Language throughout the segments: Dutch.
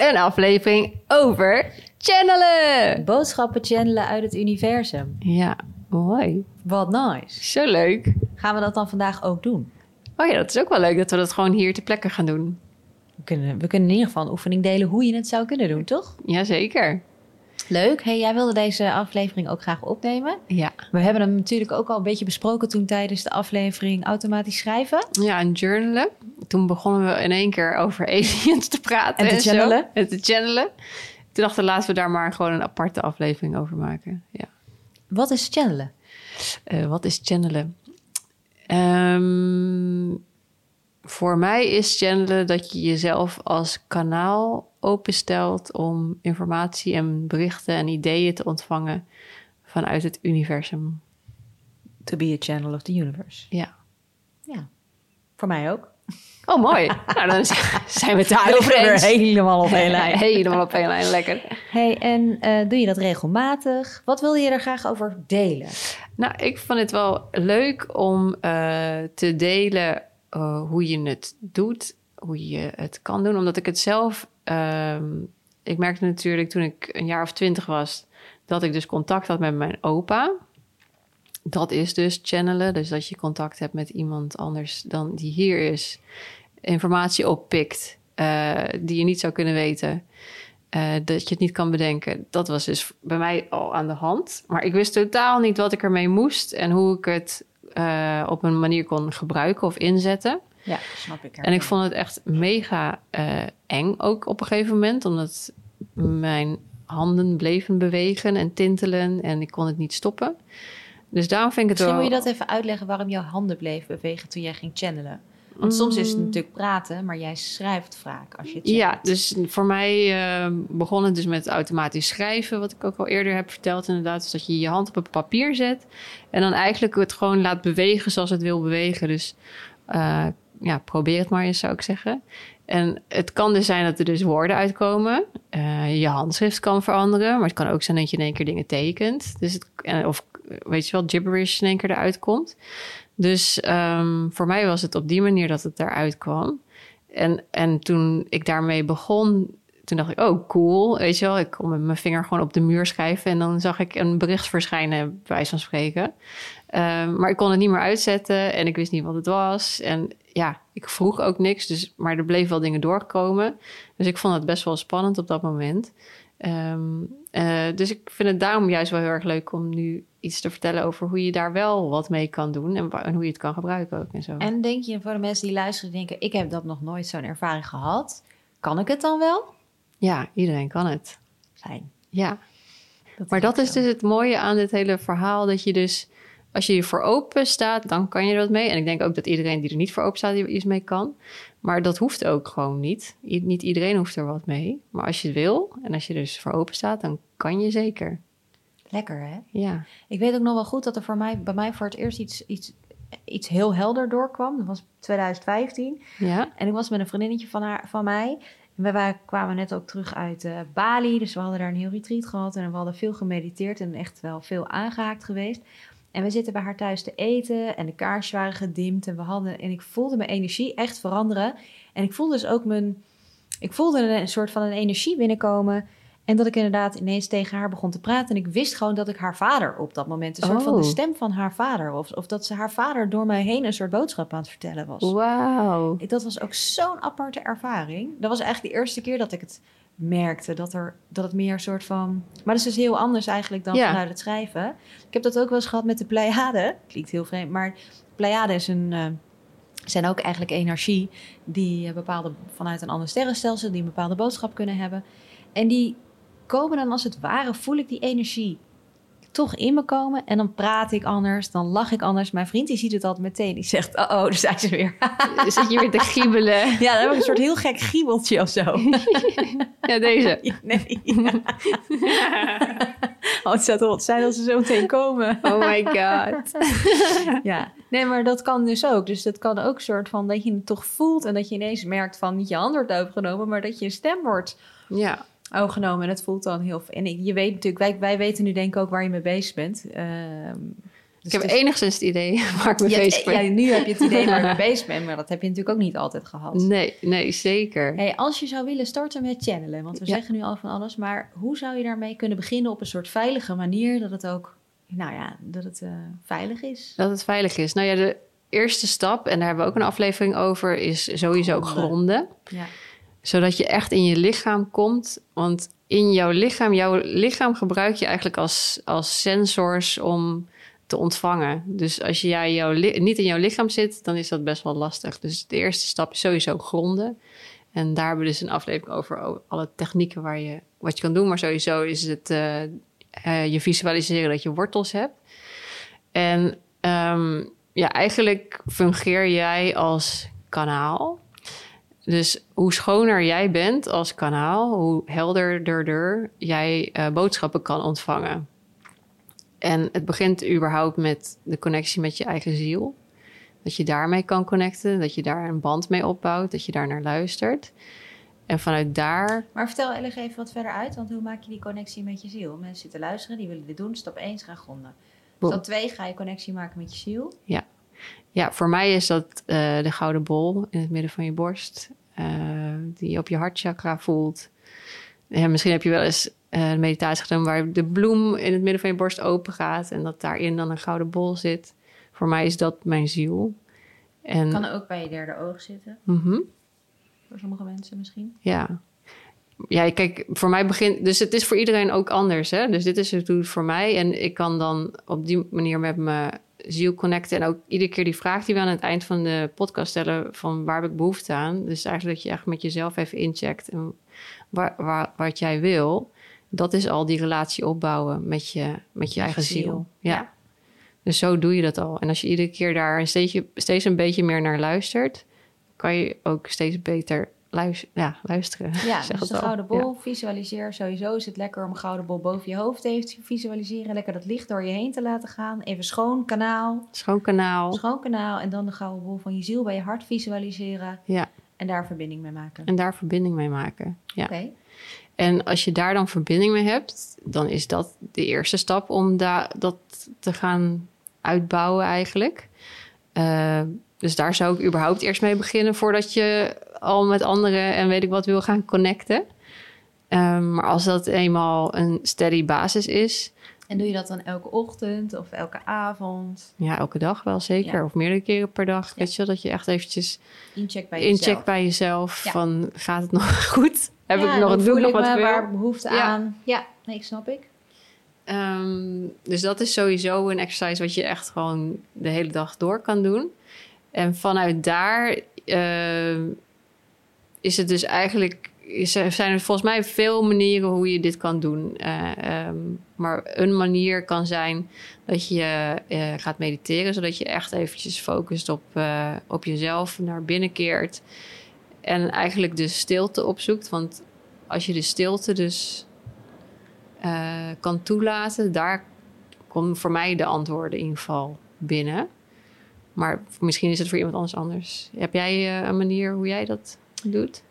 Een aflevering over channelen. Boodschappen channelen uit het universum. Ja, mooi. Wat nice. Zo leuk. Gaan we dat dan vandaag ook doen? Oh ja, dat is ook wel leuk dat we dat gewoon hier ter plekke gaan doen. We kunnen, we kunnen in ieder geval een oefening delen hoe je het zou kunnen doen, toch? Jazeker. Leuk. Hey, jij wilde deze aflevering ook graag opnemen. Ja. We hebben hem natuurlijk ook al een beetje besproken toen tijdens de aflevering automatisch schrijven. Ja, en journalen. Toen begonnen we in één keer over aliens te praten. En te zo. channelen. En te channelen. Toen dachten we, laten we daar maar gewoon een aparte aflevering over maken. Ja. Wat is channelen? Eh, wat is channelen? Ehm, voor mij is channelen dat je jezelf als kanaal openstelt om informatie en berichten en ideeën te ontvangen vanuit het universum. To be a channel of the universe. Ja. Ja. Voor mij ook. Oh, mooi. nou, dan zijn we daar over er helemaal op één lijn. Helemaal op één lijn, lekker. Hey, en eh, doe je dat regelmatig? Wat wil je er graag over delen? Nou, ik vond het wel leuk om eh, te delen eh, hoe je het doet, hoe je het kan doen, omdat ik het zelf. Ehm, ik merkte natuurlijk toen ik een jaar of twintig was dat ik dus contact had met mijn opa. Dat is dus channelen, dus dat je contact hebt met iemand anders dan die hier is, informatie oppikt eh, die je niet zou kunnen weten. Eh, dat je het niet kan bedenken. Dat was dus bij mij al aan de hand. Maar ik wist totaal niet wat ik ermee moest en hoe ik het eh, op een manier kon gebruiken of inzetten. Ja, snap ik. En ik vond het echt mega eh, eng ook op een gegeven moment, omdat mijn handen bleven bewegen en tintelen en ik kon het niet stoppen. Dus daarom vind ik het Misschien wel... moet je dat even uitleggen waarom jouw handen bleven bewegen toen jij ging channelen. Want soms is het Mm. natuurlijk praten, maar jij schrijft vaak als je channelt. Ja, dus voor mij eh, begon het dus met automatisch schrijven, wat ik ook al eerder heb verteld inderdaad. Dus dat je je hand op een papier zet en dan eigenlijk het gewoon laat bewegen zoals het wil bewegen. Dus eh, ja, probeer het maar eens, zou ik zeggen. En het kan dus zijn dat er dus woorden uitkomen. Eh, je handschrift kan veranderen, maar het kan ook zijn dat je in één keer dingen tekent. Dus eh, of weet je wel, gibberish in één keer eruit komt. Dus ehm, voor mij was het op die manier dat het eruit kwam. En, en toen ik daarmee begon, toen dacht ik, oh cool, weet je wel. Ik kon met mijn vinger gewoon op de muur schrijven en dan zag ik een bericht verschijnen, bij wijze van spreken. Ehm, maar ik kon het niet meer uitzetten en ik wist niet wat het was. En ja, ik vroeg ook niks, dus, maar er bleven wel dingen doorkomen. Dus ik vond het best wel spannend op dat moment. Ehm, eh, dus ik vind het daarom juist wel heel erg leuk om nu iets te vertellen over hoe je daar wel wat mee kan doen en, hoe je het kan gebruiken ook en zo. En denk je voor de mensen die luisteren, denken: ik heb dat nog nooit zo'n ervaring gehad. Kan ik het dan wel? Ja, iedereen kan het. Fijn. Ja. Dat Maar dat is dus het mooie aan dit hele verhaal. Dat je dus, als je voor open staat, dan kan je er wat mee. En ik denk ook dat iedereen die er niet voor open staat, hier iets mee kan. Maar dat hoeft ook gewoon niet. I- niet iedereen hoeft er wat mee. Maar als je het wil, en als je dus voor open staat, dan kan je zeker. Lekker hè? Ja. Ik weet ook nog wel goed dat er voor mij, bij mij voor het eerst iets, iets, iets heel helder doorkwam. Dat was 2015. Ja. En ik was met een vriendinnetje van, haar, van mij. En we waren, kwamen net ook terug uit eh, Bali. Dus we hadden daar een heel retreat gehad. En we hadden veel gemediteerd en echt wel veel aangehaakt geweest. En we zitten bij haar thuis te eten. En de kaarsjes waren gedimd. En, we hadden, en ik voelde mijn energie echt veranderen. En ik voelde dus ook mijn... Ik voelde een, soort van een energie binnenkomen. En dat ik inderdaad ineens tegen haar begon te praten. En ik wist gewoon dat ik haar vader op dat moment... Een soort van de Oh. stem van haar vader... Of, of dat ze haar vader door mij heen een soort boodschap aan het vertellen was. Wauw. Dat was ook zo'n aparte ervaring. Dat was eigenlijk de eerste keer dat ik het merkte. Dat, er, dat het meer een soort van... Maar dat is dus heel anders eigenlijk dan Ja. vanuit het schrijven. Ik heb dat ook wel eens gehad met de Pleiade. Klinkt heel vreemd, maar Pleiade is een... eh, zijn ook eigenlijk energie die eh, bepaalde vanuit een ander sterrenstelsel die een bepaalde boodschap kunnen hebben. En die komen dan als het ware, voel ik die energie toch in me komen. En dan praat ik anders, dan lach ik anders. Mijn vriend die ziet het altijd meteen. Die zegt, oh, oh daar zijn ze weer. Zit je weer te giebelen? Ja, dan heb ik een soort heel gek giebeltje of zo. Ja, deze. Nee. Oh, het zou toch wat zijn als ze zo meteen komen. Oh my god. Ja, nee, maar dat kan dus ook. Dus dat kan ook soort van dat je het toch voelt en dat je ineens merkt van niet je hand wordt overgenomen, maar dat je stem wordt Ja, overgenomen. En het voelt dan heel. En ik- je weet natuurlijk, wij, wij weten nu denk ik ook waar je mee bezig bent. Ehm, dus ik heb enigszins het idee waar ik mee bezig ben. ja, nu heb je het idee waar je mee bezig bent, maar dat heb je natuurlijk ook niet altijd gehad. Nee, nee, zeker. Hey, als je zou willen starten met channelen, want we Ja. zeggen nu al van alles, maar hoe zou je daarmee kunnen beginnen op een soort veilige manier dat het ook, nou ja, dat het eh, veilig is? Dat het veilig is. Nou ja, de eerste stap, en daar hebben we ook een aflevering over, is sowieso Gronden. gronden. Ja. Zodat je echt in je lichaam komt. Want in jouw lichaam, jouw lichaam gebruik je eigenlijk als, als sensors om te ontvangen. Dus als je ja, jouw niet in jouw lichaam zit, dan is dat best wel lastig. Dus de eerste stap is sowieso gronden. En daar hebben we dus een aflevering over alle technieken waar je, wat je kan doen. Maar sowieso is het eh, eh, je visualiseren dat je wortels hebt. En ehm, ja, eigenlijk fungeer jij als kanaal. Dus hoe schoner jij bent als kanaal, hoe helderder jij eh, boodschappen kan ontvangen. En het begint überhaupt met de connectie met je eigen ziel. Dat je daarmee kan connecten, dat je daar een band mee opbouwt, dat je daar naar luistert. En vanuit daar, Maar vertel Ellig even wat verder uit, want hoe maak je die connectie met je ziel? Mensen zitten luisteren, die willen dit doen. Stap 1 is gaan gronden. Stap 2 ga je connectie maken met je ziel. ja, voor mij is dat eh, de gouden bol in het midden van je borst, eh, die je op je hartchakra voelt. Ja, misschien heb je wel eens eh, een meditatie gedaan waar de bloem in het midden van je borst open gaat en dat daarin dan een gouden bol zit. Voor mij is dat mijn ziel. En, Kan ook bij je derde oog zitten, Mhm. voor sommige mensen misschien. Ja. Ja, kijk, voor mij begint... Dus het is voor iedereen ook anders, hè? Dus dit is het voor mij. En ik kan dan op die manier met mijn ziel connecten. En ook iedere keer die vraag die we aan het eind van de podcast stellen... van waar heb ik behoefte aan? Dus eigenlijk dat je echt met jezelf even incheckt... en waar, waar, wat jij wil. Dat is al die relatie opbouwen met je, met je eigen ziel. ziel. Ja. Ja. Dus zo doe je dat al. En als je iedere keer daar steeds, steeds een beetje meer naar luistert... kan je ook steeds beter luis- ja, luisteren. Ja, Zeg dus de gouden bol, visualiseer. Sowieso is het lekker om een gouden bol boven je hoofd even te visualiseren. Lekker dat licht door je heen te laten gaan. Even schoon kanaal. Schoon kanaal. Schoon kanaal. En dan de gouden bol van je ziel bij je hart visualiseren. Ja, En daar verbinding mee maken. en daar verbinding mee maken. Ja. Oké. En als je daar dan verbinding mee hebt, dan is dat de eerste stap om da- dat te gaan uitbouwen eigenlijk. Eh, dus daar zou ik überhaupt eerst mee beginnen voordat je al met anderen en weet ik wat wil gaan connecten. Ehm, maar als dat eenmaal een steady basis is, En doe je dat dan elke ochtend of elke avond? ja, elke dag wel zeker, Ja. of meerdere keren per dag, Ja. weet je wel, dat je echt eventjes Incheck bij jezelf. incheck bij jezelf Ja. van gaat het nog goed? Heb ik nog, hoe doe ik voel nog wat me? Waar behoefte aan? Ja, nee, snap ik. Ehm, dus dat is sowieso een exercise wat je echt gewoon de hele dag door kan doen. En vanuit daar ehm, is het dus eigenlijk... zijn er volgens mij veel manieren hoe je dit kan doen. Eh, ehm, maar een manier kan zijn dat je eh, gaat mediteren... zodat je echt eventjes focust op, eh, op jezelf, naar binnen keert... en eigenlijk de stilte opzoekt. Want als je de stilte dus kan toelaten, daar komen voor mij de antwoorden in geval binnen. Maar misschien is het voor iemand anders anders. Heb jij een manier hoe jij dat doet?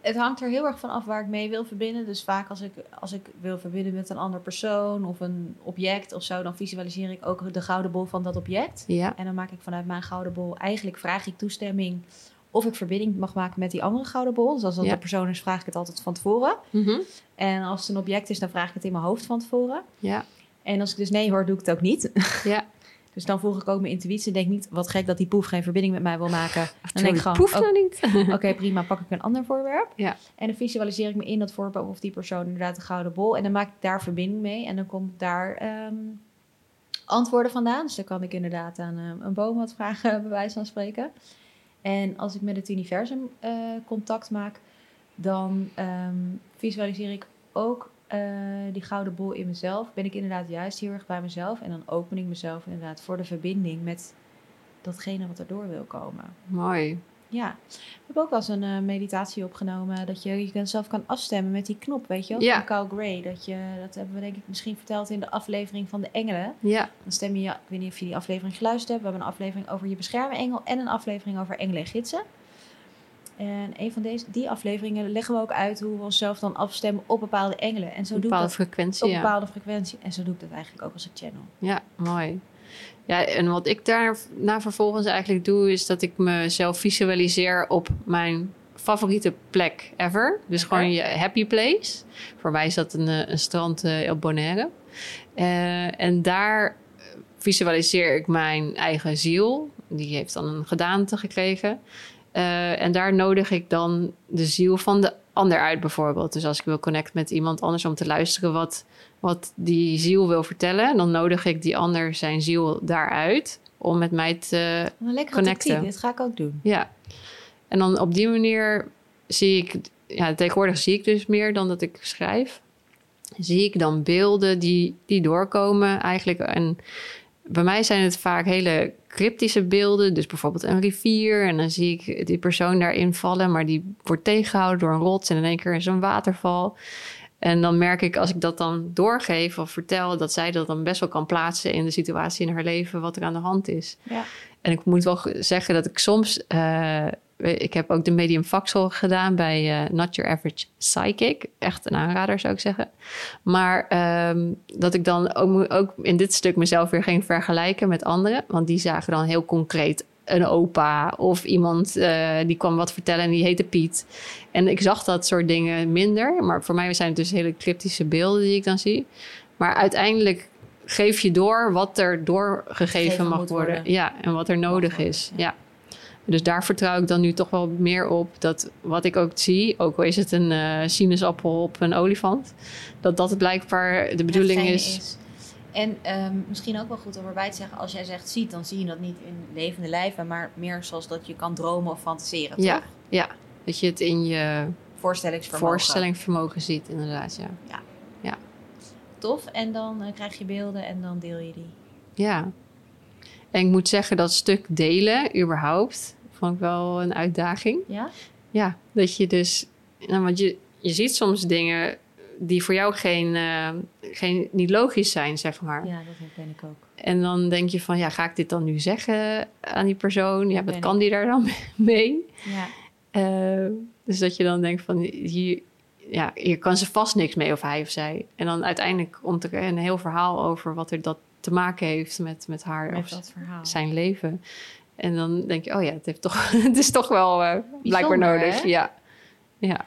Het hangt er heel erg van af waar ik mee wil verbinden. Dus vaak als ik, als ik wil verbinden met een ander persoon of een object of zo, dan visualiseer ik ook de gouden bol van dat object. Ja, En dan maak ik vanuit mijn gouden bol, eigenlijk vraag ik toestemming of ik verbinding mag maken met die andere gouden bol. Dus als dat Ja. een persoon is, vraag ik het altijd van tevoren. Mhm. En als het een object is, dan vraag ik het in mijn hoofd van tevoren. ja, En als ik dus nee hoor, doe ik het ook niet. ja. Dus dan volg ik ook mijn intuïtie. Denk niet, wat gek dat die poef geen verbinding met mij wil maken. Dan denk ik gewoon, proef oh, nou niet. Oké, prima, pak ik een ander voorwerp. Ja. En dan visualiseer ik me in dat voorwerp of die persoon inderdaad de gouden bol. En dan maak ik daar verbinding mee. En dan komt daar ehm, antwoorden vandaan. Dus dan kan ik inderdaad aan ehm, een boom wat vragen, bij wijze van spreken. En als ik met het universum eh, contact maak, dan ehm, visualiseer ik ook eh, die gouden bol in mezelf, ben ik inderdaad juist heel erg bij mezelf. En dan open ik mezelf inderdaad voor de verbinding met datgene wat er door wil komen. Mooi. Ja, we hebben ook wel eens een eh, meditatie opgenomen dat je jezelf kan afstemmen met die knop, weet je wel? Ja. Van Carl Gray. Dat, je, dat hebben we denk ik misschien verteld in de aflevering van de engelen. Ja, Dan stem je, ik weet niet of je die aflevering geluisterd hebt. We hebben een aflevering over je beschermengel en een aflevering over engelen en gidsen. En een van deze, die afleveringen leggen we ook uit hoe we onszelf dan afstemmen op bepaalde engelen. En zo een doe ik dat frequentie. op een bepaalde frequentie. En zo doe ik dat eigenlijk ook als een channel. Ja, mooi. Ja, en wat ik daarna vervolgens eigenlijk doe, is dat ik mezelf visualiseer op mijn favoriete plek ever. Dus gewoon je happy place. Voor mij is dat een, eh, een strand eh, op Bonaire. Eh, en daar visualiseer ik mijn eigen ziel. Die heeft dan een gedaante gekregen. Eh, en daar nodig ik dan de ziel van de ander uit bijvoorbeeld. Dus als ik wil connecten met iemand anders om te luisteren wat, wat die ziel wil vertellen, dan nodig ik die ander zijn ziel daaruit om met mij te. Connecten. tactiek, dit ga ik ook doen. Ja. En dan op die manier zie ik, ja, tegenwoordig zie ik dus meer dan dat ik schrijf. Zie ik dan beelden die, die doorkomen eigenlijk. En bij mij zijn het vaak hele cryptische beelden. Dus bijvoorbeeld een rivier. En dan zie ik die persoon daarin vallen. Maar die wordt tegengehouden door een rots. En in één keer is een waterval. En dan merk ik als ik dat dan doorgeef of vertel... dat zij dat dan best wel kan plaatsen in de situatie in haar leven... wat er aan de hand is. Ja. En ik moet wel ge- zeggen dat ik soms... eh, ik heb ook de medium Vaxel gedaan bij eh, Not Your Average Psychic. Echt een aanrader zou ik zeggen. Maar ehm, dat ik dan ook, ook in dit stuk mezelf weer ging vergelijken met anderen. Want die zagen dan heel concreet een opa of iemand eh, die kwam wat vertellen en die heette Piet. En ik zag dat soort dingen minder. Maar voor mij zijn het dus hele cryptische beelden die ik dan zie. Maar uiteindelijk geef je door wat er doorgegeven Gegeven mag worden. worden. Ja, en wat er nodig is. Ja. Dus daar vertrouw ik dan nu toch wel meer op dat wat ik ook zie, ook al is het een eh, sinaasappel op een olifant, dat dat blijkbaar de bedoeling is. En ehm, misschien ook wel goed om erbij te zeggen, als jij zegt ziet, dan zie je dat niet in levende lijven, maar meer zoals dat je kan dromen of fantaseren. Ja, toch? ja, dat je het in je Voorstellingsvermogen. voorstellingsvermogen ziet, inderdaad. Ja. Tof. En dan eh, krijg je beelden en dan deel je die. ja. En ik moet zeggen dat stuk delen, überhaupt, vond ik wel een uitdaging. Ja? Ja, dat je dus, nou, want je, je ziet soms dingen die voor jou geen, eh, geen, niet logisch zijn, zeg maar. Ja, dat herken ik ook. En dan denk je van, ja, ga ik dit dan nu zeggen aan die persoon? Ja, wat kan die daar dan mee? Ja. Eh, dus dat je dan denkt van, hier, ja, hier kan ze vast niks mee of hij of zij. En dan uiteindelijk komt er een heel verhaal over wat er dat te maken heeft met, met haar Met of dat verhaal. zijn leven. En dan denk je, oh ja, het, heeft toch, het is toch wel eh, blijkbaar nodig. hè? Ja. ja,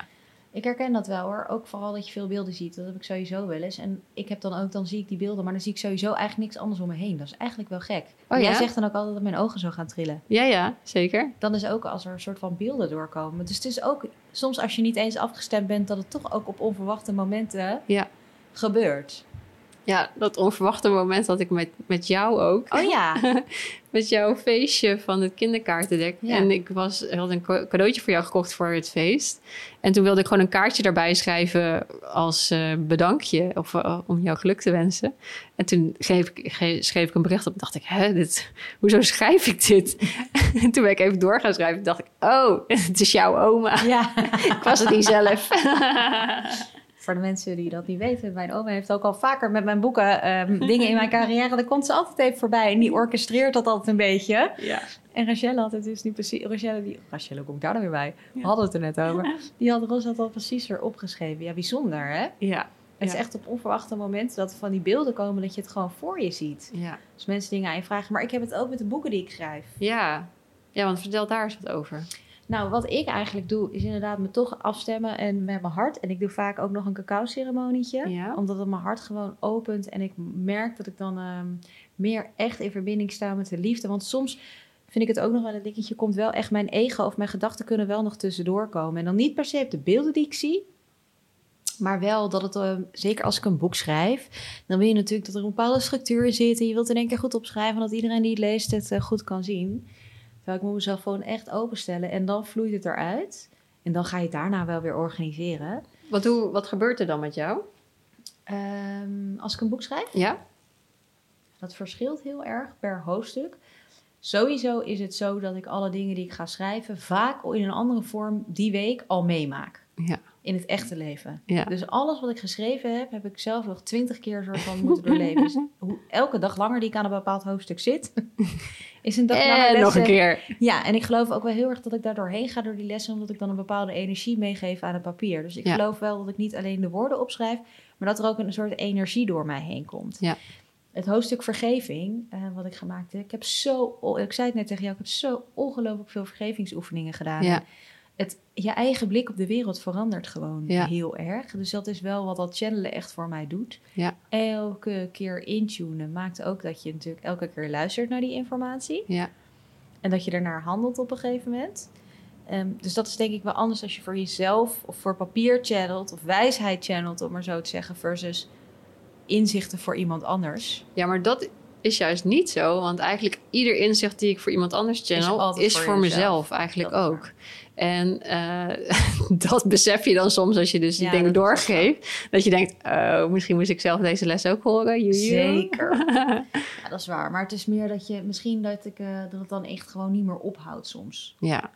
Ik herken dat wel hoor. Ook vooral dat je veel beelden ziet. Dat heb ik sowieso wel eens. En ik heb dan ook, dan zie ik die beelden, maar dan zie ik sowieso eigenlijk niks anders om me heen. Dat is eigenlijk wel gek. Oh, Jij zegt dan ook altijd dat mijn ogen zo gaan trillen. ja, ja zeker. Dan is ook als er een soort van beelden doorkomen. Dus het is ook soms als je niet eens afgestemd bent, dat het toch ook op onverwachte momenten Ja. gebeurt. Ja, dat onverwachte moment had ik met, met jou ook. Oh ja. met jouw feestje van het kinderkaartendek. Ja. En ik was, had een ca- cadeautje voor jou gekocht voor het feest. En toen wilde ik gewoon een kaartje daarbij schrijven als eh, bedankje. Of eh, om jou geluk te wensen. En toen schreef ik, schreef ik een bericht op. En dacht ik, hè, dit, hoezo schrijf ik dit? en toen ben ik even door gaan schrijven. dacht ik, oh, het is jouw oma. ja. ik was het niet zelf. Voor de mensen die dat niet weten, mijn oma heeft ook al vaker met mijn boeken ehm, dingen in mijn carrière. Daar komt ze altijd even voorbij en die orchestreert dat altijd een beetje. ja. En Rachelle had het dus niet precies. Rachelle, die, Rachelle, ik daar nou weer bij? We hadden het er net over. Die had Ros had al precies erop geschreven. Ja, bijzonder hè? Ja. Het is echt op onverwachte momenten dat van die beelden komen dat je het gewoon voor je ziet. Ja. Als mensen dingen aan je vragen. Maar ik heb het ook met de boeken die ik schrijf. ja. Ja, want vertel daar eens wat over. Nou, wat ik eigenlijk doe, is inderdaad me toch afstemmen en met mijn hart. En ik doe vaak ook nog een cacao-ceremonietje. Ja. Omdat het mijn hart gewoon opent. En ik merk dat ik dan ehm, meer echt in verbinding sta met de liefde. Want soms vind ik het ook nog wel een dingetje. Komt wel echt mijn ego of mijn gedachten kunnen wel nog tussendoor komen. En dan niet per se op de beelden die ik zie. Maar wel dat het, ehm, zeker als ik een boek schrijf, dan wil je natuurlijk dat er een bepaalde structuur in zit. En je wilt in één keer goed opschrijven, dat iedereen die het leest het eh, goed kan zien. Terwijl ik moet mezelf gewoon echt openstellen en dan vloeit het eruit. En dan ga je het daarna wel weer organiseren. Wat, hoe, wat gebeurt er dan met jou? Ehm, als ik een boek schrijf, Ja? dat verschilt heel erg per hoofdstuk. Sowieso is het zo dat ik alle dingen die ik ga schrijven vaak in een andere vorm die week al meemaak. Ja. In het echte leven. Ja. Dus alles wat ik geschreven heb, heb ik zelf nog twintig keer soort van moeten doorleven. Dus hoe, elke dag langer die ik aan een bepaald hoofdstuk zit, is een dag langer En nog een keer. Ja, en ik geloof ook wel heel erg dat ik daar doorheen ga door die lessen, omdat ik dan een bepaalde energie meegeef aan het papier. Dus ik Ja. geloof wel dat ik niet alleen de woorden opschrijf, maar dat er ook een soort energie door mij heen komt. Ja. Het hoofdstuk vergeving, eh, wat ik gemaakt heb, ik heb zo, ik zei het net tegen jou, ik heb zo ongelooflijk veel vergevingsoefeningen gedaan. Ja. Het, je eigen blik op de wereld verandert gewoon Ja. heel erg. Dus dat is wel wat dat channelen echt voor mij doet. Ja. Elke keer intunen maakt ook dat je natuurlijk elke keer luistert naar die informatie. Ja. En dat je ernaar handelt op een gegeven moment. Ehm, dus dat is denk ik wel anders als je voor jezelf of voor papier channelt of wijsheid channelt, om maar zo te zeggen, versus inzichten voor iemand anders. Ja, maar dat is juist niet zo. Want eigenlijk ieder inzicht die ik voor iemand anders channel... is voor mezelf eigenlijk Dat ook. En eh, dat besef je dan soms als je dus die Ja, dingen doorgeeft. Dat je denkt, oh, misschien moest ik zelf deze les ook horen. Zeker. Ja, dat is waar. Maar het is meer dat je misschien dat ik eh, dat het dan echt gewoon niet meer ophoudt soms. Ja,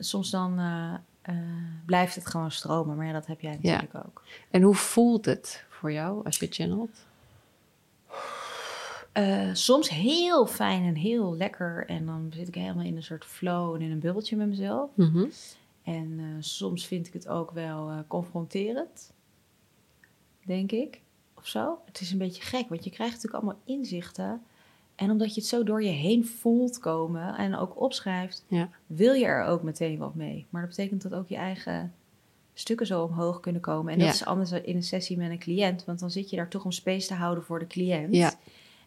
soms dan eh, blijft het gewoon stromen. Maar ja, dat heb jij Ja. natuurlijk ook. en hoe voelt het voor jou als je channelt? Eh, soms heel fijn en heel lekker. En dan zit ik helemaal in een soort flow en in een bubbeltje met mezelf. Mhm. En eh, soms vind ik het ook wel eh, confronterend. Denk ik. Of zo. Het is een beetje gek, want je krijgt natuurlijk allemaal inzichten. En omdat je het zo door je heen voelt komen en ook opschrijft, Ja. wil je er ook meteen wat mee. Maar dat betekent dat ook je eigen stukken zo omhoog kunnen komen. En dat Ja. is anders dan in een sessie met een cliënt, want dan zit je daar toch om space te houden voor de cliënt. Ja.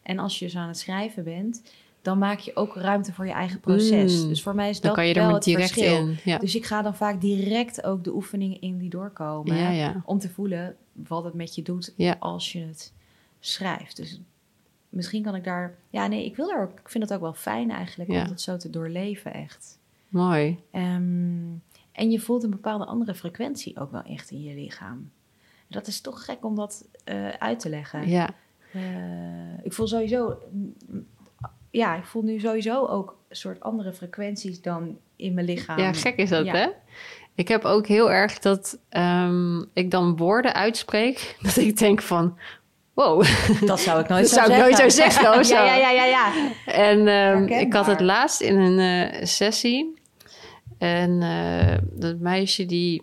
En als je zo aan het schrijven bent, dan maak je ook ruimte voor je eigen proces. Mm. Dus voor mij is Dan dat kan je wel er het direct verschil. in. Ja. Dus ik ga dan vaak direct ook de oefeningen in die doorkomen. ja, ja. Om te voelen wat het met je doet als je het schrijft. Dus misschien kan ik daar... Ja, nee, ik wil er ook... Ik vind het ook wel fijn eigenlijk om het zo te doorleven echt. Mooi. Ehm, en je voelt een bepaalde andere frequentie ook wel echt in je lichaam. Dat is toch gek om dat eh, uit te leggen. Ja. Eh, ik voel sowieso... Ja, ik voel nu sowieso ook een soort andere frequenties dan in mijn lichaam. ja, gek is dat, Ja. hè? Ik heb ook heel erg dat ehm, ik dan woorden uitspreek. Dat ik denk van, wow. Dat zou ik nooit Dat zo zou ik zeggen. nooit zo zeggen of zo. ja, ja, ja, ja, ja. En ehm, ik had het laatst in een eh, sessie. En eh, dat meisje die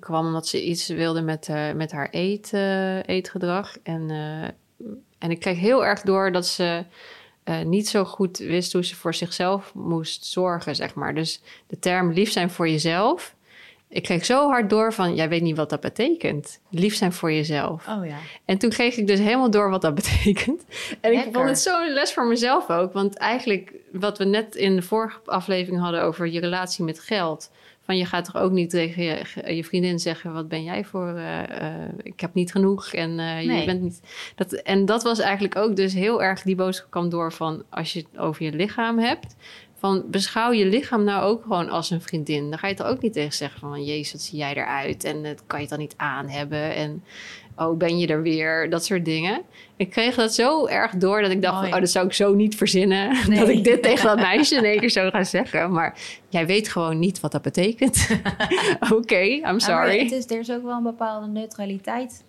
kwam omdat ze iets wilde met, eh, met haar eet, eh, eetgedrag. En, eh, en ik kreeg heel erg door dat ze niet zo goed wist hoe ze voor zichzelf moest zorgen, zeg maar. Dus de term lief zijn voor jezelf. Ik kreeg zo hard door van, jij weet niet wat dat betekent. Lief zijn voor jezelf. Oh ja. En toen kreeg ik dus helemaal door wat dat betekent. En ik vond het zo'n les voor mezelf ook. Want eigenlijk, wat we net in de vorige aflevering hadden over je relatie met geld. Van je gaat toch ook niet tegen je, je vriendin zeggen: wat ben jij voor? eh, eh, ik heb niet genoeg. En eh, Nee. je bent niet. Dat, en dat was eigenlijk ook dus heel erg die boodschap kwam door van als je het over je lichaam hebt. Van beschouw je lichaam nou ook gewoon als een vriendin. Dan ga je toch ook niet tegen zeggen van jezus, wat zie jij eruit? En dat kan je dan niet aan hebben. En oh, ben je er weer? Dat soort dingen. Ik kreeg dat zo erg door dat ik dacht van oh, dat zou ik zo niet verzinnen. Nee. Dat ik dit tegen dat meisje in één keer zo ga zeggen. Maar jij weet gewoon niet wat dat betekent. Oké, I'm Ja, sorry. het is, er is ook wel een bepaalde neutraliteit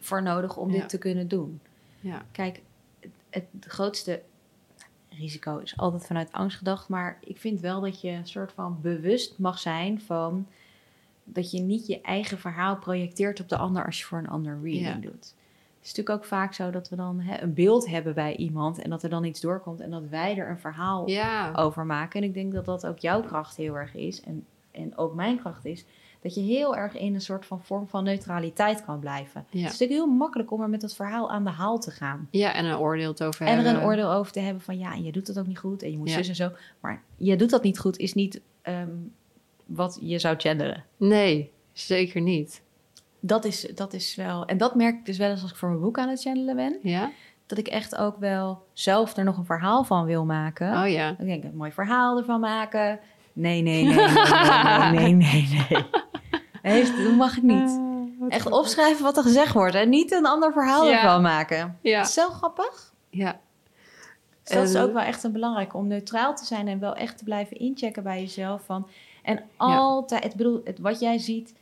voor nodig om Ja. dit te kunnen doen. Ja. Kijk, het, het grootste risico is altijd vanuit angst gedacht. Maar ik vind wel dat je een soort van bewust mag zijn van dat je niet je eigen verhaal projecteert op de ander als je voor een ander reading Ja. doet. Het is natuurlijk ook vaak zo dat we dan hè, een beeld hebben bij iemand en dat er dan iets doorkomt en dat wij er een verhaal Ja. over maken. En ik denk dat dat ook jouw kracht heel erg is. En, en ook mijn kracht is. Dat je heel erg in een soort van vorm van neutraliteit kan blijven. Ja. Het is natuurlijk heel makkelijk om er met dat verhaal aan de haal te gaan. ja, en een oordeel te over En er hebben. een oordeel over te hebben van ja, en je doet dat ook niet goed. En je moet Ja. zus en zo. Maar je doet dat niet goed is niet ehm, wat je zou channelen. Nee, zeker niet. Dat is, dat is wel... En dat merk ik dus wel eens als ik voor mijn boek aan het channelen ben. Ja? Dat ik echt ook wel zelf er nog een verhaal van wil maken. Oh ja. Ik denk, een mooi verhaal ervan maken. Nee, nee, nee, nee, nee, nee, nee, nee. nee. Dat mag ik niet. Ah, Echt grappig. opschrijven wat er gezegd wordt en niet een ander verhaal Ja. ervan maken. Ja. Dat is zo grappig. Ja. Dus dat is En- ook wel echt een belangrijke om neutraal te zijn en wel echt te blijven inchecken bij jezelf. Van, en altijd, ik bedoel, het, wat jij ziet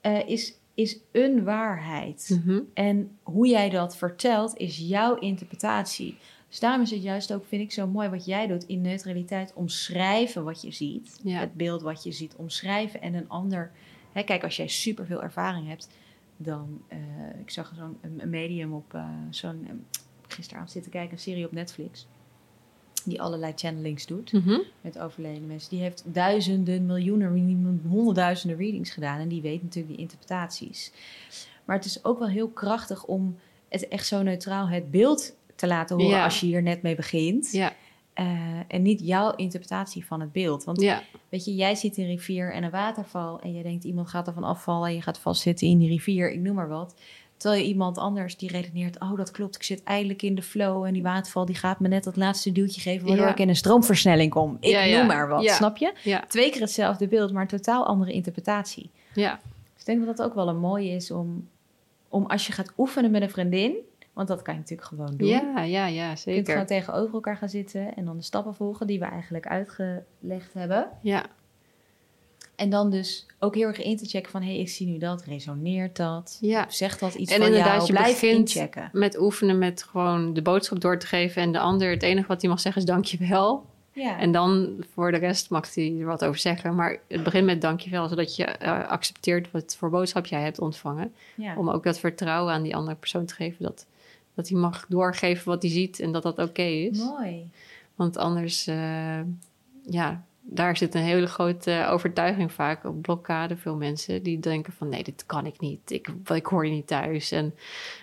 eh, is, is een waarheid. Mhm. En hoe jij dat vertelt is jouw interpretatie. Dus daarom is het juist ook, vind ik, zo mooi wat jij doet in neutraliteit. Omschrijven wat je ziet. Ja. Het beeld wat je ziet, omschrijven. En een ander... Hè, kijk, als jij superveel ervaring hebt, dan... eh, ik zag zo'n een- medium op eh, zo'n... eh, gisteravond zitten kijken, een serie op Netflix. Die allerlei channelings doet Mhm. met overleden mensen. Die heeft duizenden, miljoenen, honderdduizenden readings gedaan. En die weet natuurlijk die interpretaties. Maar het is ook wel heel krachtig om het echt zo neutraal het beeld te laten horen Ja. als je hier net mee begint. Ja. Eh, en niet jouw interpretatie van het beeld. Want Ja. weet je, jij ziet een rivier en een waterval en je denkt iemand gaat ervan afvallen en je gaat vastzitten in die rivier, ik noem maar wat. Terwijl je iemand anders die redeneert, oh dat klopt, ik zit eindelijk in de flow en die waterval die gaat me net dat laatste duwtje geven waardoor Ja. ik in een stroomversnelling kom. Ik Ja, noem maar wat, snap je? Twee keer hetzelfde beeld, maar een totaal andere interpretatie. Ja. Dus ik denk dat dat ook wel een mooie is om, om als je gaat oefenen met een vriendin, want dat kan je natuurlijk gewoon doen. Ja, ja, ja, Je kunt zeker. gewoon tegenover elkaar gaan zitten en dan de stappen volgen die we eigenlijk uitgelegd hebben. Ja. En dan dus ook heel erg in te checken van... hé, hey, ik zie nu dat, resoneert dat? Ja. Zegt dat iets En van inderdaad, jou? je Blijf inchecken. Met oefenen met gewoon de boodschap door te geven. En de ander, het enige wat hij mag zeggen is dankjewel. Ja. En dan voor de rest mag hij er wat over zeggen. Maar het begint met dankjewel, zodat je eh, accepteert wat voor boodschap jij hebt ontvangen. ja. Om ook dat vertrouwen aan die andere persoon te geven. Dat, dat hij mag doorgeven wat hij ziet en dat dat oké is. Mooi. Want anders, eh, ja, daar zit een hele grote overtuiging vaak op blokkade. Veel mensen die denken van nee, dit kan ik niet. Ik, ik hoor je niet thuis. En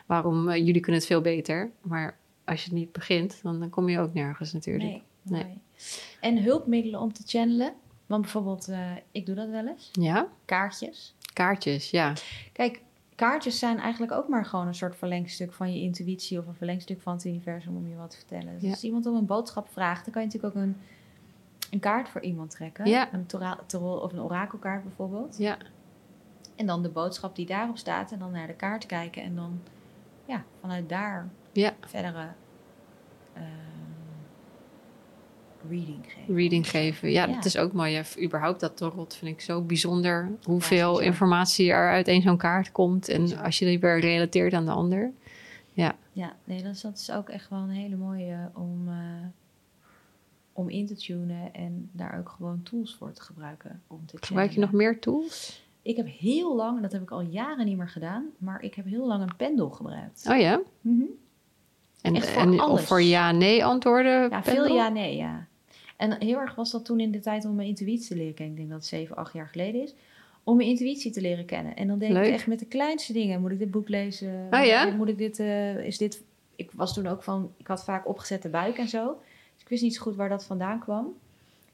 waarom, eh, jullie kunnen het veel beter. Maar als je het niet begint, dan, dan kom je ook nergens natuurlijk. Nee, Nee. mooi. En hulpmiddelen om te channelen? Want bijvoorbeeld, eh, ik doe dat wel eens. Ja, Kaartjes. kaartjes, ja. Kijk, kaartjes zijn eigenlijk ook maar gewoon een soort verlengstuk van je intuïtie... of een verlengstuk van het universum om je wat te vertellen. Dus Ja. als iemand om een boodschap vraagt... dan kan je natuurlijk ook een, een kaart voor iemand trekken. Ja. Een tarot of een orakelkaart bijvoorbeeld. Ja, En dan de boodschap die daarop staat en dan naar de kaart kijken en dan ja, vanuit daar Ja. verdere eh, reading geven. reading geven. Ja, Ja. dat is ook mooi. Ja, überhaupt dat tarot vind ik zo bijzonder. Hoeveel informatie er uit één zo'n kaart komt. En als je die weer relateert aan de ander. Ja, nee, dat is, dat is ook echt wel een hele mooie om, eh, om in te tunen en daar ook gewoon tools voor te gebruiken. Om te Gebruik je nog meer tools? Ik heb heel lang, en dat heb ik al jaren niet meer gedaan, maar ik heb heel lang een pendel gebruikt. Oh ja? Mhm. En, voor en of voor ja-nee antwoorden? Ja, veel pendel? ja, nee, ja. En heel erg was dat toen in de tijd om mijn intuïtie te leren kennen. Ik denk dat het zeven, acht jaar geleden is. Om mijn intuïtie te leren kennen. En dan denk Leuk. ik echt met de kleinste dingen. Moet ik dit boek lezen? Oh ja? Moet ik dit, eh, is dit... Ik was toen ook van... Ik had vaak opgezette buik en zo. Dus ik wist niet zo goed waar dat vandaan kwam.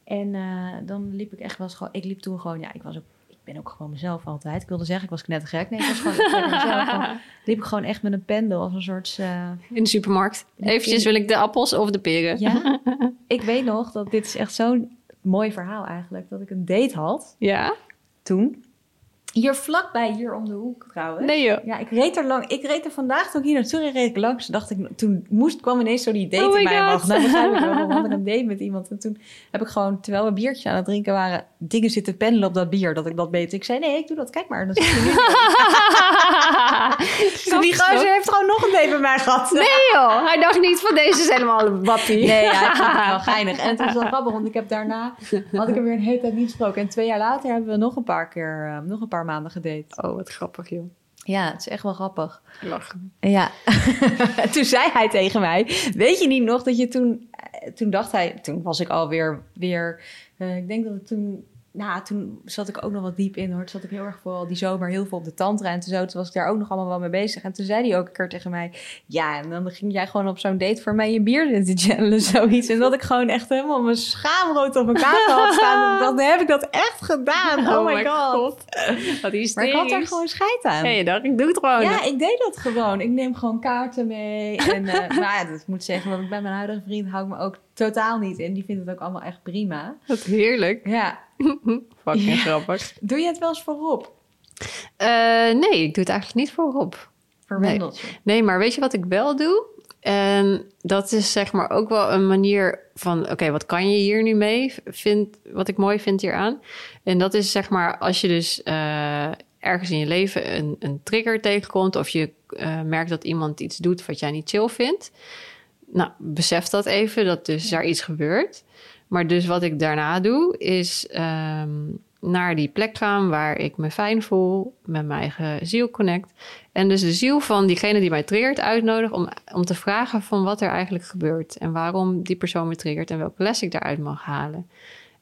En eh, dan liep ik echt wel eens gewoon... Ik liep toen gewoon... Ja, ik was ook... Ik ben ook gewoon mezelf altijd. Ik wilde zeggen, ik was knettergek. Nee, ik was gewoon mezelf. Liep ik gewoon echt met een pendel als een soort... eh, In de supermarkt. Eventjes wil ik de appels of de peren. ja, ik weet nog dat dit is echt zo'n mooi verhaal eigenlijk. Dat ik een date had Ja? toen. Hier vlakbij, hier om de hoek trouwens. Nee joh. Ja, ik reed er lang. Ik reed er vandaag toen ik hier naartoe reed, reed ik langs. Toen dacht ik, toen moest, kwam ineens zo die date Oh in mij wachten. Nou, wel. We hadden een date met iemand. En toen heb ik gewoon, terwijl we biertje aan het drinken waren, dingen zitten pendelen op dat bier. Dat ik dat weet. Ik zei, nee, ik doe dat. Kijk maar. Dan zit je nu. Dus die gozer heeft gewoon nog een date met mij gehad. Nee joh, hij dacht niet van deze is helemaal een wappie. Nee, ja, ik vond het wel geinig. En het was wel grappig, want ik heb daarna... had ik hem weer een hele tijd niet gesproken. En twee jaar later hebben we nog een paar keer... eh, nog een paar maanden gedate. Oh, wat grappig joh. Ja, het is echt wel grappig. Lachen. Ja. toen zei hij tegen mij... Weet je niet nog dat je toen... eh, Toen dacht hij... Toen was ik alweer... Weer, eh, ik denk dat ik toen... Nou, toen zat ik ook nog wat diep in hoor. Toen zat ik heel erg vooral die zomer heel veel op de tantra. En zo, toen was ik daar ook nog allemaal wel mee bezig. En toen zei hij ook een keer tegen mij... Ja, en dan ging jij gewoon op zo'n date voor mij je bier te channelen, zoiets. En dat ik gewoon echt helemaal mijn schaamrood op mijn kaart had staan. Dan heb ik dat echt gedaan. Oh, my god. Wat is Maar ik had daar gewoon scheid aan. Je dacht, ik doe het gewoon. Ja, ik deed dat gewoon. Ik neem gewoon kaarten mee. En eh nou ja, dat moet zeggen, want ik bij mijn huidige vriend hou ik me ook totaal niet in. Die vindt het ook allemaal echt prima. Wat heerlijk. Ja. Fucking Ja. grappig. Doe je het wel eens voorop? Eh, nee, ik doe het eigenlijk niet voor Rob. Verwendeltje. Nee, maar weet je wat ik wel doe? En dat is zeg maar ook wel een manier van... oké, wat kan je hier nu mee? Vind, wat ik mooi vind hieraan. En dat is zeg maar als je dus eh, ergens in je leven een, een trigger tegenkomt... of je eh, merkt dat iemand iets doet wat jij niet chill vindt... nou, besef dat even, dat dus daar iets gebeurt. Maar dus wat ik daarna doe, is ehm, naar die plek gaan waar ik me fijn voel, met mijn eigen ziel connect. En dus de ziel van diegene die mij triggert uitnodig om, om te vragen van wat er eigenlijk gebeurt. En waarom die persoon me triggert en welke les ik daaruit mag halen.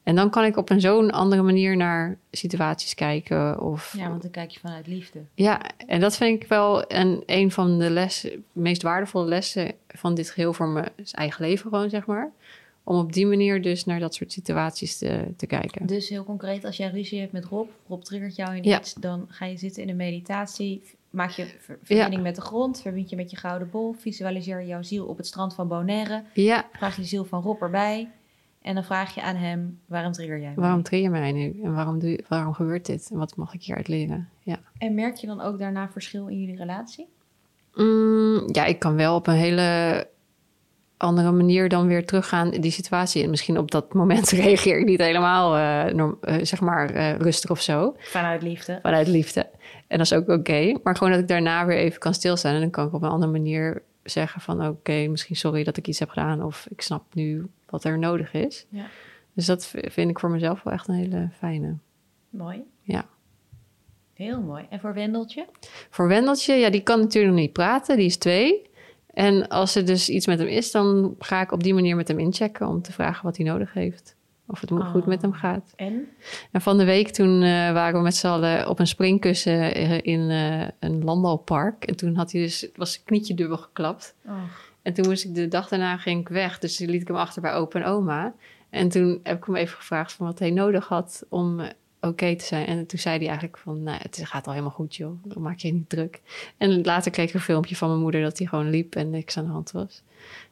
En dan kan ik op een zo'n andere manier naar situaties kijken. Of, Ja, want dan kijk je vanuit liefde. ja, en dat vind ik wel een, een van de lessen, meest waardevolle lessen van dit geheel voor mijn eigen leven gewoon, zeg maar. Om op die manier dus naar dat soort situaties te, te kijken. Dus heel concreet, als jij ruzie hebt met Rob, Rob triggert jou in Ja. iets, dan ga je zitten in een meditatie, maak je ver- verbinding met de grond, verbind je met je gouden bol, visualiseer jouw ziel op het strand van Bonaire, Ja, vraag je ziel van Rob erbij en dan vraag je aan hem, waarom trigger jij mij? waarom trigger je mij nu? En waarom, doe, je- waarom gebeurt dit? En wat mag ik hieruit leren? Ja. En merk je dan ook daarna verschil in jullie relatie? Mm, ja, ik kan wel op een hele andere manier dan weer teruggaan in die situatie. En misschien op dat moment reageer ik niet helemaal, eh, norm- eh, zeg maar, eh, rustig of zo. Vanuit liefde. Vanuit liefde. En dat is ook oké. Maar gewoon dat ik daarna weer even kan stilstaan. En dan kan ik op een andere manier zeggen van... oké, misschien sorry dat ik iets heb gedaan... of ik snap nu wat er nodig is. Ja. Dus dat vind ik voor mezelf wel echt een hele fijne. Mooi. Ja. Heel mooi. En voor Wendeltje? Voor Wendeltje, ja, die kan natuurlijk nog niet praten. Die is twee. En als er dus iets met hem is... dan ga ik op die manier met hem inchecken... om te vragen wat hij nodig heeft. Of het goed Oh. met hem gaat. En? En van de week toen eh, waren we met z'n allen op een springkussen eh, in eh, een landbouwpark. En toen had hij dus, was zijn knietje dubbel geklapt. Oh. En toen moest ik de dag daarna ging ik weg. Dus liet ik hem achter bij opa en oma. En toen heb ik hem even gevraagd van wat hij nodig had om oké te zijn. En toen zei hij eigenlijk van, nou, het gaat al helemaal goed joh. Dan maak je niet druk. En later kreeg ik een filmpje van mijn moeder dat hij gewoon liep en niks aan de hand was.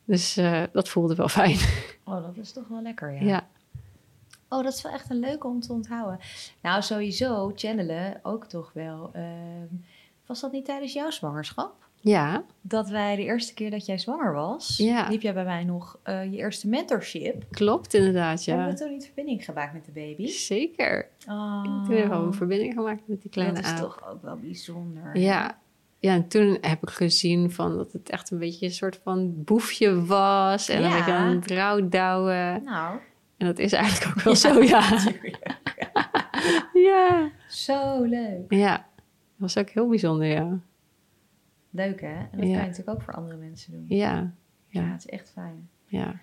Dus dat voelde wel fijn. oh, dat is toch wel lekker, ja. ja. Oh, dat is wel echt een leuke om te onthouden. Nou, sowieso, channelen ook toch wel. Ehm, was dat niet tijdens jouw zwangerschap? Ja, Dat wij de eerste keer dat jij zwanger was, Ja. liep jij bij mij nog eh, je eerste mentorship. klopt inderdaad, Hebben ja. we toen niet verbinding gemaakt met de baby? Zeker. Oh, Toen hebben we een verbinding gemaakt met die kleine dat is aap. toch ook wel bijzonder. Ja. ja, en toen heb ik gezien van dat het echt een beetje een soort van boefje was. En Ja. een beetje aan het rouwdouwen. Nou, En dat is eigenlijk ook wel zo, ja. Ja. Zo leuk. Ja, dat was ook heel bijzonder, ja. Leuk hè? En dat Ja. kan je natuurlijk ook voor andere mensen doen. Ja, Ja, ja, het is echt fijn. ja.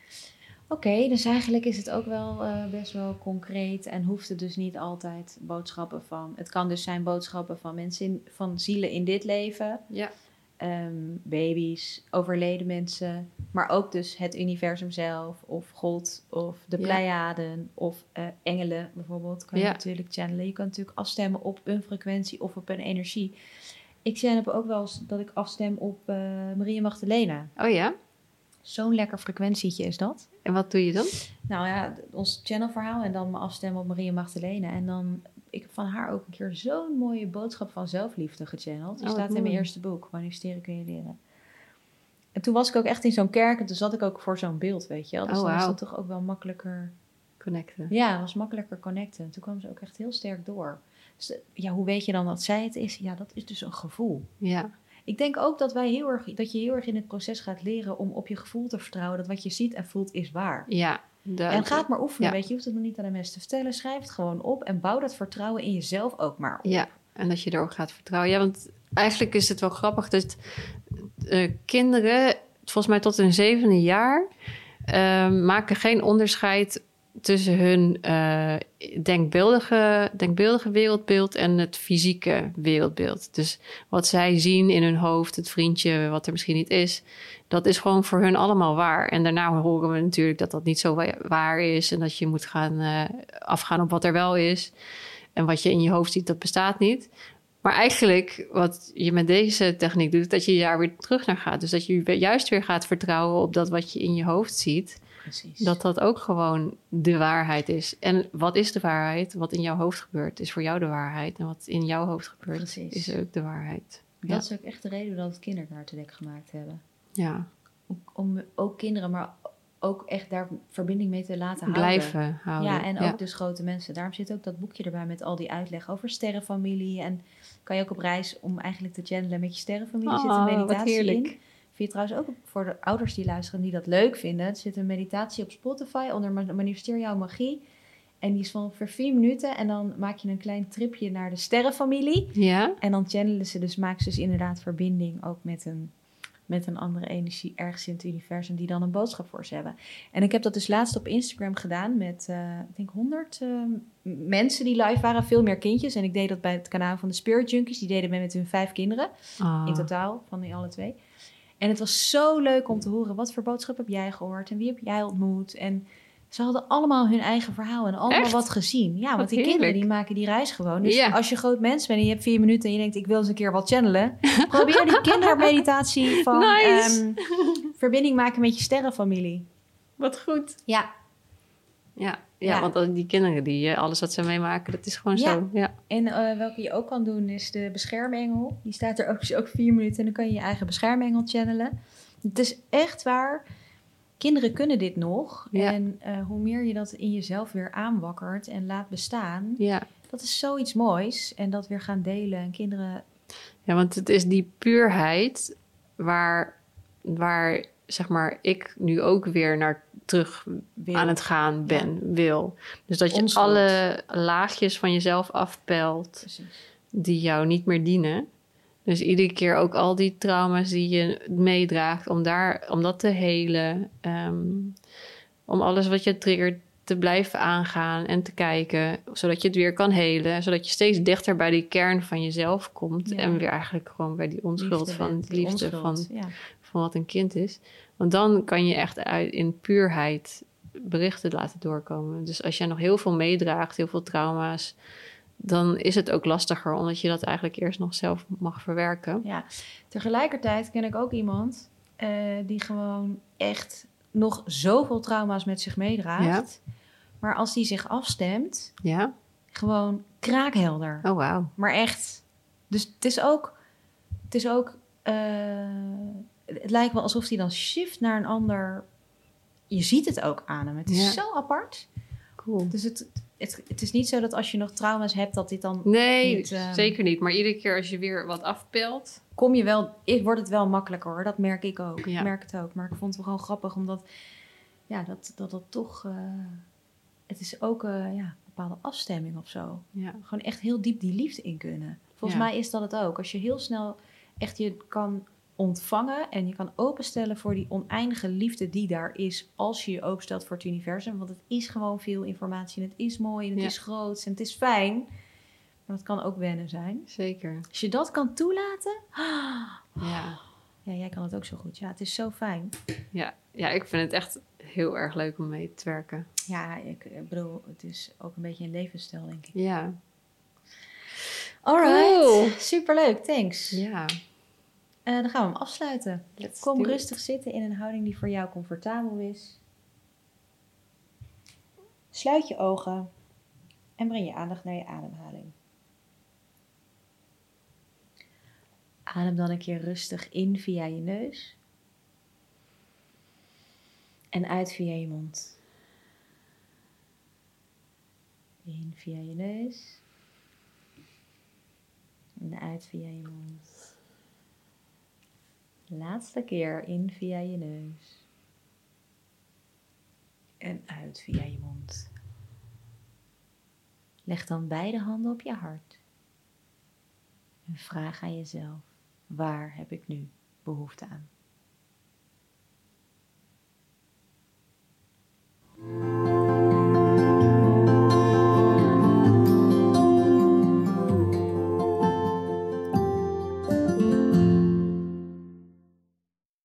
Oké, dus eigenlijk is het ook wel eh, best wel concreet en hoeft het dus niet altijd boodschappen van. Het kan dus zijn boodschappen van mensen, in, van zielen in dit leven, Ja, ehm, baby's, overleden mensen, maar ook dus het universum zelf, of God, of de Ja. Pleiaden, of eh, engelen bijvoorbeeld. Kan je Ja. natuurlijk channelen. Je kan natuurlijk afstemmen op een frequentie of op een energie. Ik channel ook wel eens dat ik afstem op eh Maria Magdalena. Oh ja? Zo'n lekker frequentietje is dat. En wat doe je dan? Nou ja, ons channelverhaal en dan me afstemmen op Maria Magdalena. En dan, ik heb van haar ook een keer zo'n mooie boodschap van zelfliefde gechanneld. Die Oh, staat in mijn eerste boek, Manifesteren kun je leren. En toen was ik ook echt in zo'n kerk en toen zat ik ook voor zo'n beeld, weet je wel. Dus Oh, dan is dat toch ook wel makkelijker... Connecten. Ja, het was makkelijker connecten. Toen kwam ze ook echt heel sterk door. Dus eh, ja, hoe weet je dan dat zij het is? Ja, dat is dus een gevoel. Ja, Ik denk ook dat, wij heel erg, dat je heel erg in het proces gaat leren om op je gevoel te vertrouwen. Dat wat je ziet en voelt is waar. ja. En ga het maar oefenen, Ja. weet je. Je hoeft het nog niet aan de mensen te vertellen. Schrijf het gewoon op en bouw dat vertrouwen in jezelf ook maar op. Ja, en dat je erop gaat vertrouwen. Ja, want eigenlijk is het wel grappig dat eh, kinderen, volgens mij tot hun zevende jaar, eh, maken geen onderscheid tussen hun eh, denkbeeldige, denkbeeldige wereldbeeld en het fysieke wereldbeeld. Dus wat zij zien in hun hoofd, het vriendje wat er misschien niet is, dat is gewoon voor hun allemaal waar. En daarna horen we natuurlijk dat dat niet zo wa- waar is en dat je moet gaan eh, afgaan op wat er wel is. En wat je in je hoofd ziet, dat bestaat niet. Maar eigenlijk, wat je met deze techniek doet, dat je daar weer terug naar gaat. Dus dat je juist weer gaat vertrouwen op dat wat je in je hoofd ziet. Precies. Dat dat ook gewoon de waarheid is. En wat is de waarheid? Wat in jouw hoofd gebeurt, is voor jou de waarheid. En wat in jouw hoofd gebeurt, Precies. is ook de waarheid. dat Ja. is ook echt de reden dat we het kinderkaartendek gemaakt hebben. Ja, Om, om ook kinderen, maar ook echt daar verbinding mee te laten houden. blijven houden. Ja, en ook dus grote mensen. Daarom zit ook dat boekje erbij met al die uitleg over sterrenfamilie. En kan je ook op reis om eigenlijk te channelen met je sterrenfamilie. zit een Oh, wat meditatie in. Vind je trouwens ook voor de ouders die luisteren die dat leuk vinden. Er zit een meditatie op Spotify onder Ma- Manifesteer jouw magie. En die is van ongeveer vier minuten. En dan maak je een klein tripje naar de sterrenfamilie. Ja? En dan channelen ze dus, maken ze dus inderdaad verbinding ook met een, met een andere energie ergens in het universum die dan een boodschap voor ze hebben. En ik heb dat dus laatst op Instagram gedaan met, eh, ik denk 100 mensen die live waren, veel meer kindjes. En ik deed dat bij het kanaal van de Spirit Junkies, die deden mee met hun vijf kinderen Ah. in totaal, van die alle twee. En het was zo leuk om te horen, wat voor boodschap heb jij gehoord en wie heb jij ontmoet? En ze hadden allemaal hun eigen verhaal en allemaal Echt? wat gezien. Ja, want die kinderen die maken die reis gewoon. Dus Ja. als je groot mens bent en je hebt vier minuten en je denkt, ik wil eens een keer wat channelen. probeer die kindermeditatie van Nice. ehm, verbinding maken met je sterrenfamilie. Wat goed. Ja, Ja, ja, want die kinderen, die, eh, alles wat ze meemaken, dat is gewoon zo. Ja. en eh, welke je ook kan doen is de beschermengel. Die staat er ook, ook vier minuten en dan kan je je eigen beschermengel channelen. Het is echt waar. Kinderen kunnen dit nog. Ja. En eh, hoe meer je dat in jezelf weer aanwakkert en laat bestaan, Ja. dat is zoiets moois. En dat weer gaan delen. En kinderen, ja, want het is die puurheid waar, waar zeg maar, ik nu ook weer naar terug wil. aan het gaan ben, wil. Dus dat je Onschuld. alle laagjes van jezelf afpelt Precies. die jou niet meer dienen. Dus iedere keer ook al die trauma's die je meedraagt, om, daar, om dat te helen. ehm, om alles wat je triggert te blijven aangaan en te kijken, zodat je het weer kan helen. Zodat je steeds dichter bij die kern van jezelf komt. Ja. En weer eigenlijk gewoon bij die onschuld Liefde van liefde van, Ja. Van wat een kind is. Want dan kan je echt uit, in puurheid berichten laten doorkomen. Dus als jij nog heel veel meedraagt, heel veel trauma's, dan is het ook lastiger, omdat je dat eigenlijk eerst nog zelf mag verwerken. Ja, tegelijkertijd ken ik ook iemand eh, die gewoon echt nog zoveel trauma's met zich meedraagt. Maar als die zich afstemt, Ja? gewoon kraakhelder. Oh, wauw. Maar echt. Dus het is ook. Het is ook. eh, het lijkt wel alsof hij dan shift naar een ander. Je ziet het ook aan hem. Het is Ja. zo apart. Cool. Dus het, het, het is niet zo dat als je nog trauma's hebt, dat dit dan. Nee, Niet, ehm, zeker niet. Maar iedere keer als je weer wat afpelt... Kom je wel. Wordt het wel makkelijker hoor. Dat merk ik ook. Ja. Ik merk het ook. Maar ik vond het wel gewoon grappig omdat. Ja, dat dat, dat toch. eh, het is ook eh, ja, een bepaalde afstemming of zo. Ja. gewoon echt heel diep die liefde in kunnen. Volgens Ja. mij is dat het ook. Als je heel snel echt je kan ontvangen en je kan openstellen voor die oneindige liefde die daar is, als je je openstelt voor het universum. Want het is gewoon veel informatie en het is mooi en het Ja. is groot en het is fijn. Maar het kan ook wennen zijn. Zeker. Als je dat kan toelaten. Ja. Ja, jij kan het ook zo goed. Ja, het is zo fijn. Ja. ja, ik vind het echt heel erg leuk om mee te werken. Ja, ik, ik bedoel, het is ook een beetje een levensstijl, denk ik. Ja. Alright. Cool. Superleuk, thanks. Ja. Eh, dan gaan we hem afsluiten. Let's Kom it. rustig zitten in een houding die voor jou comfortabel is. Sluit je ogen en breng je aandacht naar je ademhaling. Adem dan een keer rustig in via je neus en uit via je mond. In via je neus en uit via je mond. Laatste keer in via je neus. En uit via je mond. Leg dan beide handen op je hart. En vraag aan jezelf: waar heb ik nu behoefte aan?